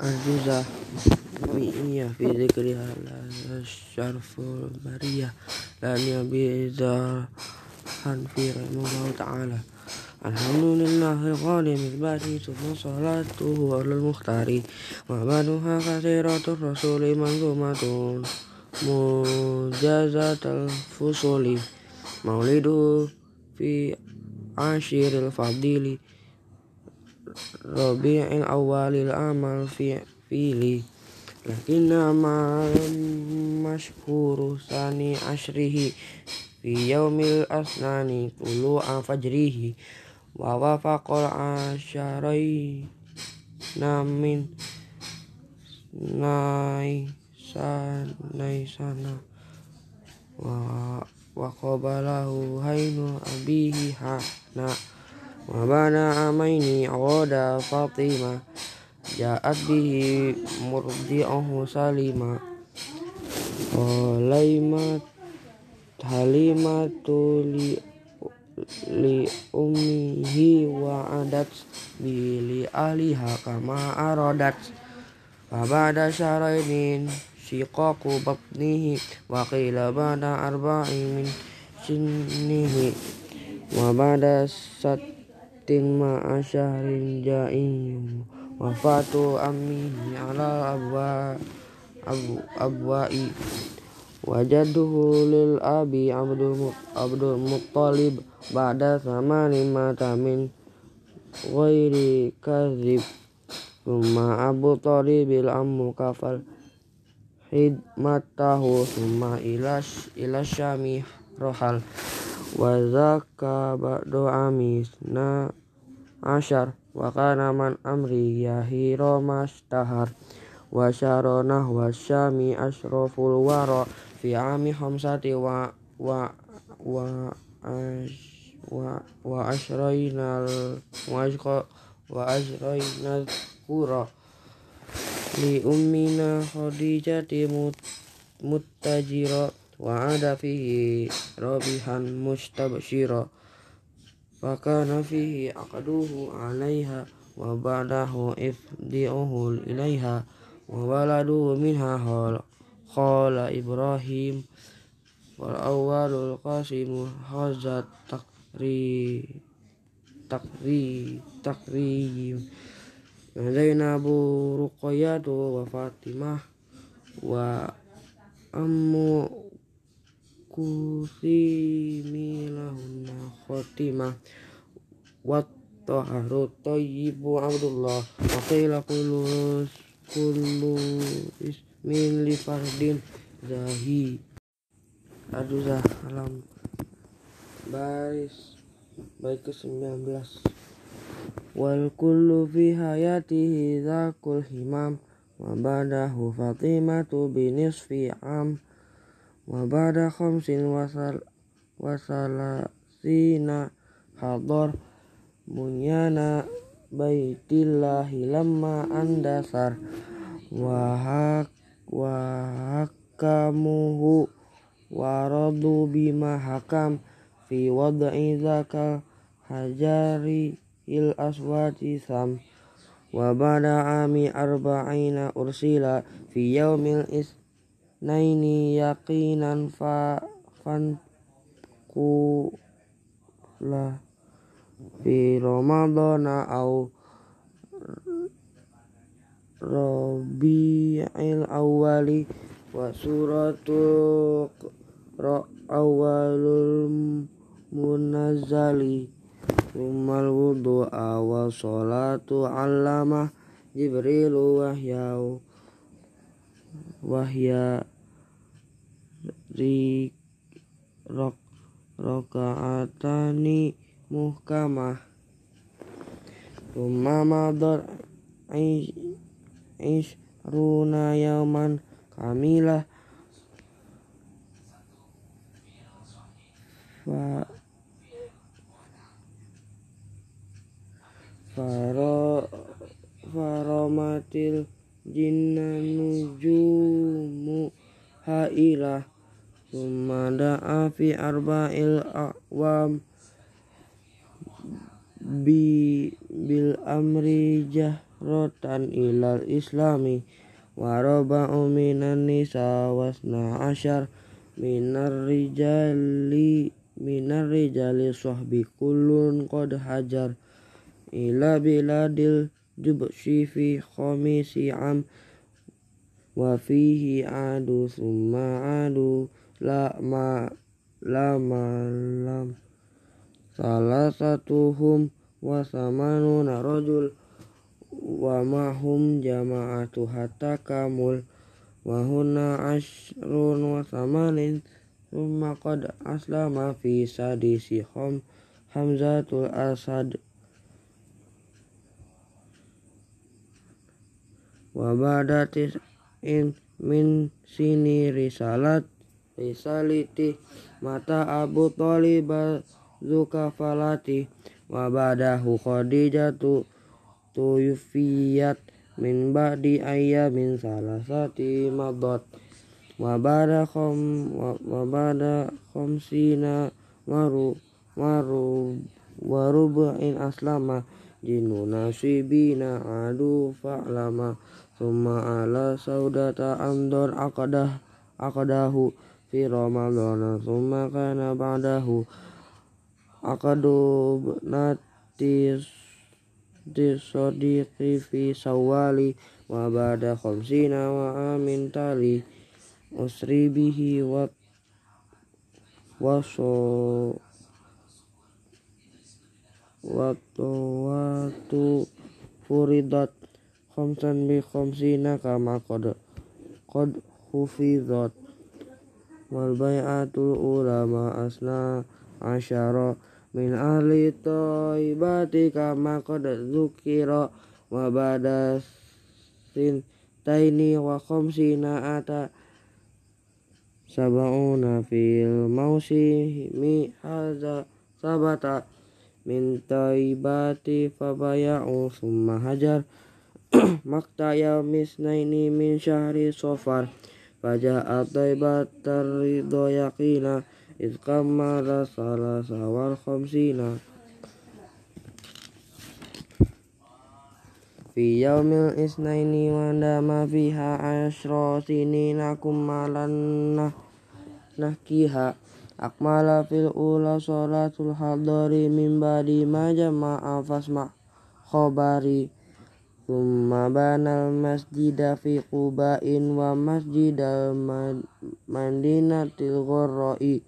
عجوزة مئية في ذكرها. لا الشرف البرية لأن يبيزا في رحمة الله تعالى. الحمد لله الغالي مذباتي ثم صلاته على المختار. وبعدها كثيرة الرسول منظومة مجازة الفصول. مولده في عشير الفضيل. Rabi'il awalil amal fi fili. Lakinna ma'al mashkuru sani ashrihi Fi yaumil asnani kulu fajrihi. Wa wafaqal asyarai namin naisan naisana. Wa wa qabalahu hainu abihi hana. وبعد عامين عود فاطمة جاءت به مرضعه سليما وليمة حليمة لأمه وعدت به لأهلها كما أرادت فبعد شهرين شقاق بطنه وقيل بعد أربع من سنه وبعد ست ting ma asharin ja'im Wafatu ammi ala abwa abu abwa'i. Wajaduhu lil abi Abdul, Abdul Muttalib Ba'da sama lima tamin Ghairi kazib Suma Abu tolibil ammu kafal Hidmatahu rumma ilas ilas shami rohal wa zaka amis amisna asyar wa kana man amri yahiro mastahar wa syaronah wa syami asroful wara. Fi ami hamsati wa wa wa as, wa wa wa kura li ummina khadijati mut, muttajira وعاد فيه رابحا مستبشرا فكان فيه عقده عليها وبعده إفدئه إليها وولده منها قال إبراهيم والأول القاسم هذا تقريم زينب رقية وفاطمة وأم kusimi lahunna khotimah. Wat taharu tayyibu abdullah. Wa qila kullu kullu ismin li fardin zahi. Aduh zah alam. Baris. Baik ke 19 wal kullu fi hayatihi zakul himam. Wa badahu fatimatu binisfi am wa ba'da khamsin wasal wasalasina hadar bunyana baitillahi lamma andasar. Wa hak wa hakamuhu waradu bima hakam fi wad'i zaka hajari il aswati sam. Wa ba'da ami arba'ina ursila fi yaumil isnaini yaqinan fa fanku la fi ramadana au rabi'il awali wa suratu awalul munazzali Umal wudu'a wa salatu allama Jibrilu wahyau Wahya ri rok rokaatani muhkamah. Umma madar ishruna yauman kamilah. Fa faro faromatil jinna nujumu hailah summa da'a fi arba'il aqwam bi bil amri jah hijratan ilal islami wa raba'u minan nisa wasna asyar minar rijali minar rijali sahbi kullun qad hajar ila biladil jubshi fi khamisi am wa fihi adu summa adu la ma la ma lam. Salah satuhum wa samanuna rajul wa mahum jama'atu hatta kamul. Wa hunna ashrun wa samanin thumma qad aslama fi sadisi kham hamzatul asad. Wa ba'da in min sini risalat risaliti mata Abu Thalib zukafalati wa ba'dahu Khadijatu tuyufiyat min ba'di ayyamin salasati madat wa ba'da khom wa ba'da maru maru wa rubu'in aslama jinu nasibina adu fa'lama summa ala saudata amdor akadah akadahu fi ramadana summa kana ba'dahu akadu natis disodiqi fi sawali wa ba'da khamsina wa amin tali usri bihi wa waso watu furidat khamsan bi khamsina kama qad qad hufizat wal bai'atul ulama asna asyara min ahli taibati kama qad dzukira wa ba'da sintaini wa khamsina ata sab'una fil mausimi hadza sabata min taibati fabaya'u summa hajar makta yaumisnaini min syahri sofar faja'a taibatar ridho yaqina إذ كمل ثلاث والخمسين في يوم الاثنين وندم فيها عشر سنين كمالا نحكيها أكمل في الأولى صلاة الحضر من بعد ما جمع فاسمع خبري Thumma banal Masjid fi Qubain wa masjidal Madinatil Ghurra'i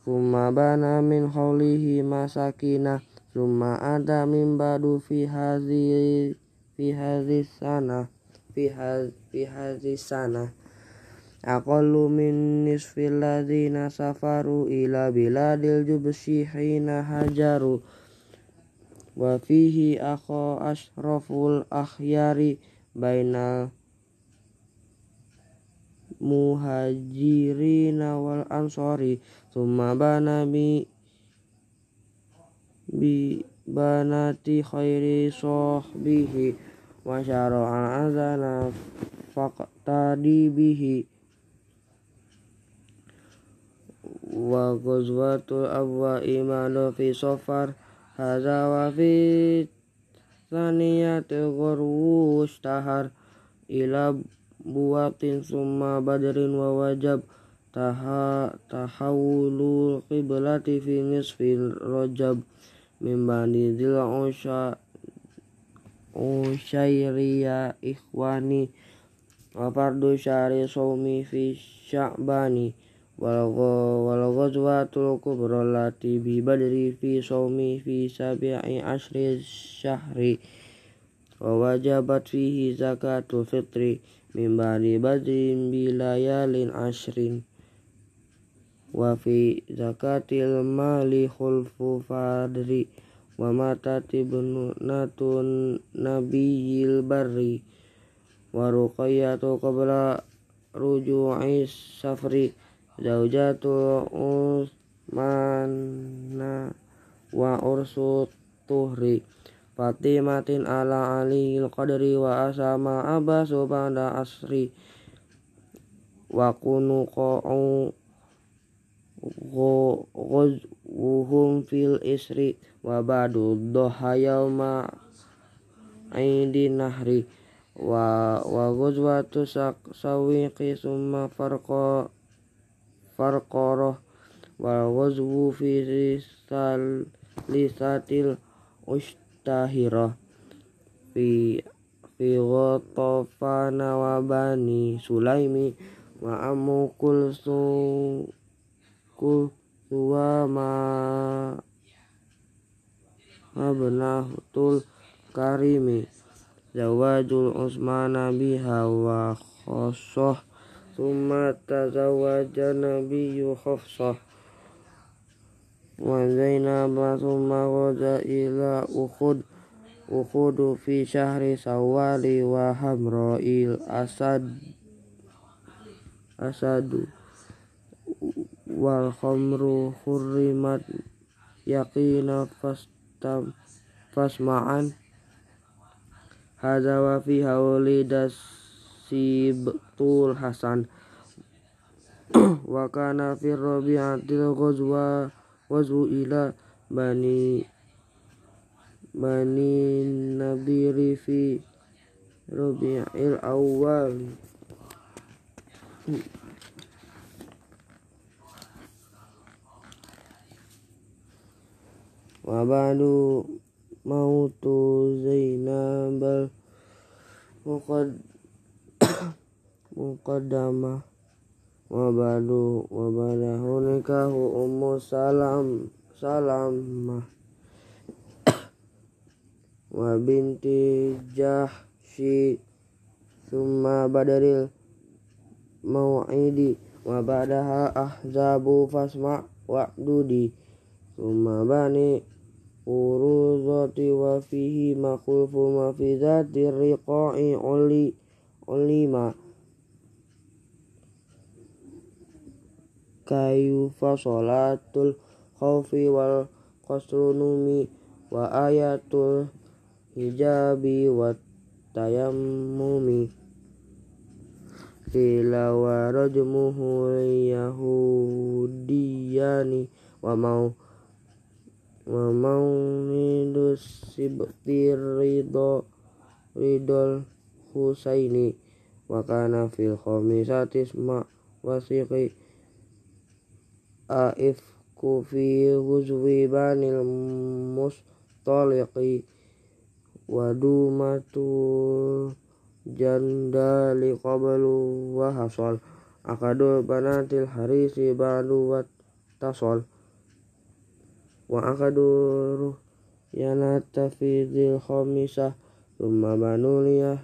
Thumma bana min haulihi masakinah Thumma ada min badu fi hadhi fi hadhi sana fi hadhi sana. Aqallu min nisfil ladhina safaru ila biladil jubsi hina hajaru wa fihi akho ashraful akhyari bainal muhajirin wal ansori. Summa bana bi bi banati khairi sahbihi wa syara'a azana faqtadi bihi. Wa ghazwatul abwa imanu fi safar هذا وفي ثانية غرو اشتهر إلى بوات ثم بدر ووجب تحول القبلة في نصف رجب من بعد ذي العشيرية إخواني وفرد شهر صومي في شعباني والغزوة الكبرى التي ببدر في صوم في سبع عشر الشهر ووجبت فيه زكاة الفطر من بعد بدر بليال عشر وفي زكاة المال خلف فادر وماتت ابنة النبي البر ورقية قبل رجوع السفر Zaujatul Utsmana wa ursu tuhri. Fatimatin ala aliyil qadri wa asama abasu ba'da asri. Wa kunu qa'u ghuzwuhum fil isri. Wa ba'du doha yawma aidi nahri. Wa wa ghazwatu sawiqi summa farqa farqarah wa ghazwu fi risal lisatil ustahirah fi fi ghatafana wa bani sulaimi wa amu kulsu kulsuwa ma abnahutul karimi zawajul usmana biha wa khosoh summa tazawaja nabiyyu khafsah wa zainaba summa waja ila ukhud. Ukhudu fi syahri sawali wa hamra'il asad. Asadu wal khamru hurrimat yaqina fastam fasma'an. Hadza dasibtul hasan. Wa kana fi rabi'atil ghazwa wazu ila bani bani nabiri fi rabi'il awal wa ba'du mautu zainabal muqad muqaddama wa ba'du wa ba'dahu nikahu ummu salam salamah. Wa binti jahshi summa badaril mau'idi wa ba'daha ahzabu fasma wa'dudi. Summa bani uruzati wa fihi makhulfu ma fi zati riqa'i uli ulima kayu fasolatul khawfi wal qasrunumi wa ayatul hijabi wa tayammumi. Kila wa rajmuhu yahudiyani wa mau wa maunidu sibti ridho ridol husaini. Wa kana fil khamisati isma wasiqi aif kufi huzwi banil mustaliqi wa dumatul jandali qablu wa hasal. Akadul banatil harisi ba'du wa tasol wa akadu yanata fi dzil khamisah thumma banu liyah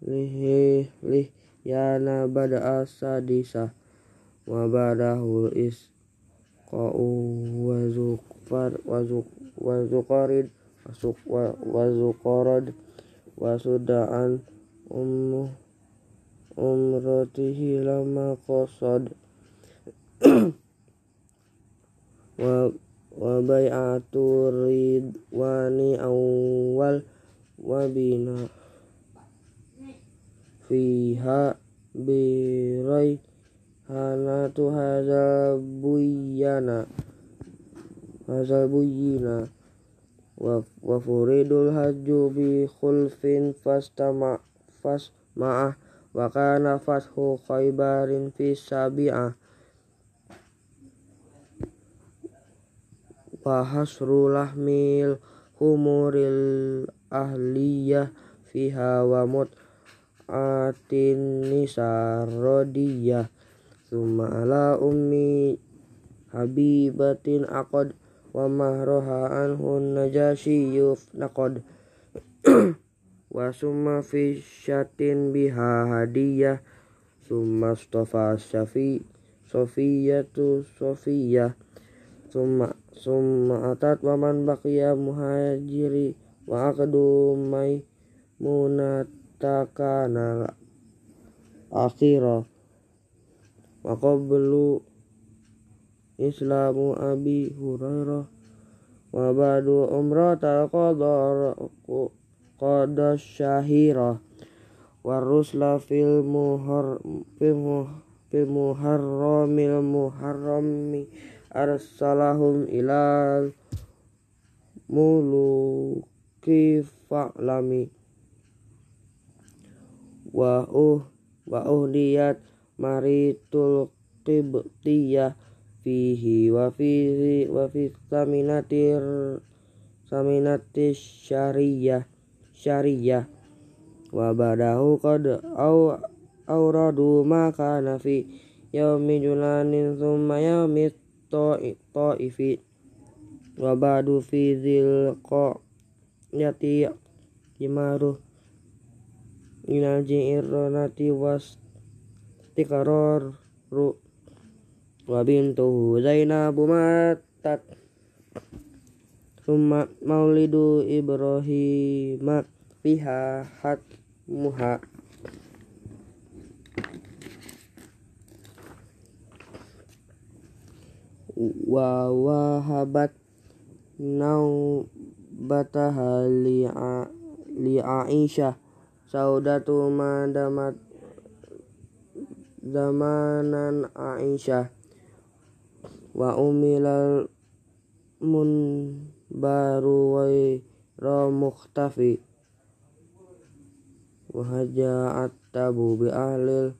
lihi lih yana bada asadisa wa badahul is qa'u wa zukfar wa zuk wa zuqarid wa wa zuqarad wa sudaan ummu umratihi lama qasad. Wa wa bai'atu ridwani awal wa bina fiha birai hanatu hadza buyana. Hadza buyina. Wa wa furidul hajju bi khulfin fastama fas ma'ah wa kana fathu khaybarin fi sabi'ah. Wa hasru lahmil humuril ahliyah fiha wa mut atin nisa rodiyah summa ala ummi habibatin aqad wa mahroha anhun najashiyuf naqad. Wa summa fi syatin biha hadiyah. Summa stofa syafi sofiyatu sofiyah summa summa atat waman baqiya muhajiri wa aqdu mai munatakana akhira wa qablu islamu abi hurairah. Wa ba'du umrata qadar qada syahira wa rusla fil muhar fil muharramil muharrami arsalahum ilal muluki fa'lami. Wa uh wa uhdiyat maritul qibtiyah fihi wa fihi wa fi saminatir saminatis syariyah syariyah. Wa badahu qad au auradu ma kana fi yaumi julanin thumma yaumi ta'ifi. Wa ba'du fi dzil yati imaruh minal ji'irronati was tikaror ru wa bintuhu Zainabu matat summa maulidu Ibrahim fiha hat muha wa wahabat nau bataha li, li Aisyah saudatu madamat zamanan Aisyah. Wa umilal mun baru wa mukhtafi. Wa haja'at tabu bi ahlil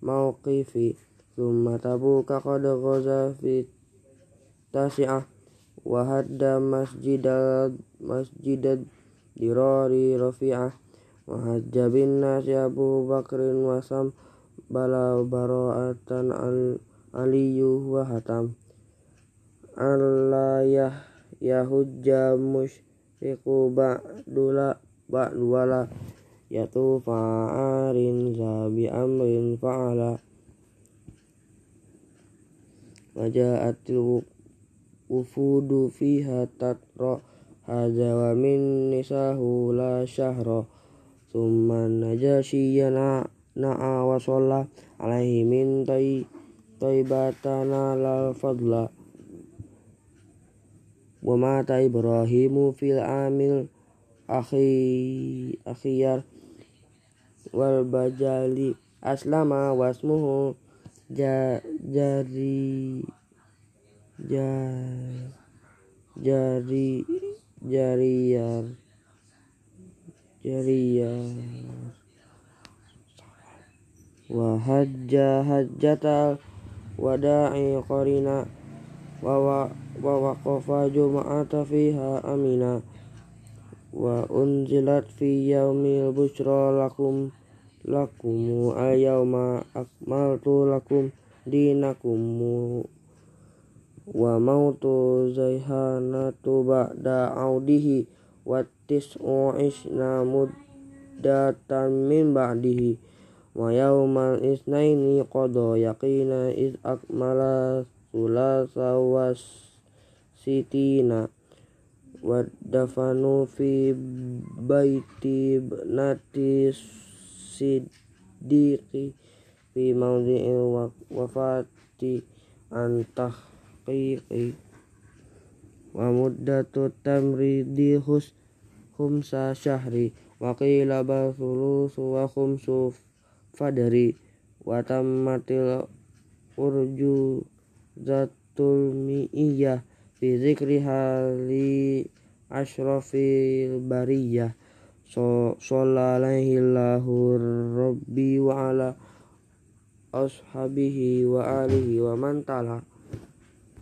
mauqifi thumma tabu qad ghaza fi tasi'ah. Wa hadda masjidal masjidad dirari rafi'ah. Wa hajja bin nasi Abu Bakrin wa sam bala bara'atan al aliyu wa hatam. Allah yah yahujja musyriku ba'dula ba'dwala yatufa arin zabi amrin fa'ala. Waja'atil wufudu fiha tatra hadza wa min nisahu la syahra. Summa najasyiya na'a wa sholla alaihi min taibatana lal fadla. Wa mata Ibrahimu fil amil akhi akhiyar. Wal bajali aslama wasmuhu ja, jari jar, jari jariyar jariyar wa hajja hajjata wada'i qarina wa wa wa waqafa jum'ata fiha amina wa unzilat fi yaumil bushra lakum lakum al yawma akmaltu lakum dinakum wa mautu zaihanatu ba'da audihi wa tis'u isna muddatan min ba'dihi wa yaumal isnaini qada yaqina iz akmala sulasa was sitina wa dafanu fi baiti nati siddiqi fi mawdi'il wafati antah qiqi wa muddatu tamridi hus khumsa syahri. Wa qila bal thulusu wa khumsu fadri wa tammatil urju zatul mi'iyah fi zikri hali ashrafil bariyah. So alaihi lahu rabbi wa ala ashabihi wa alihi wa man tala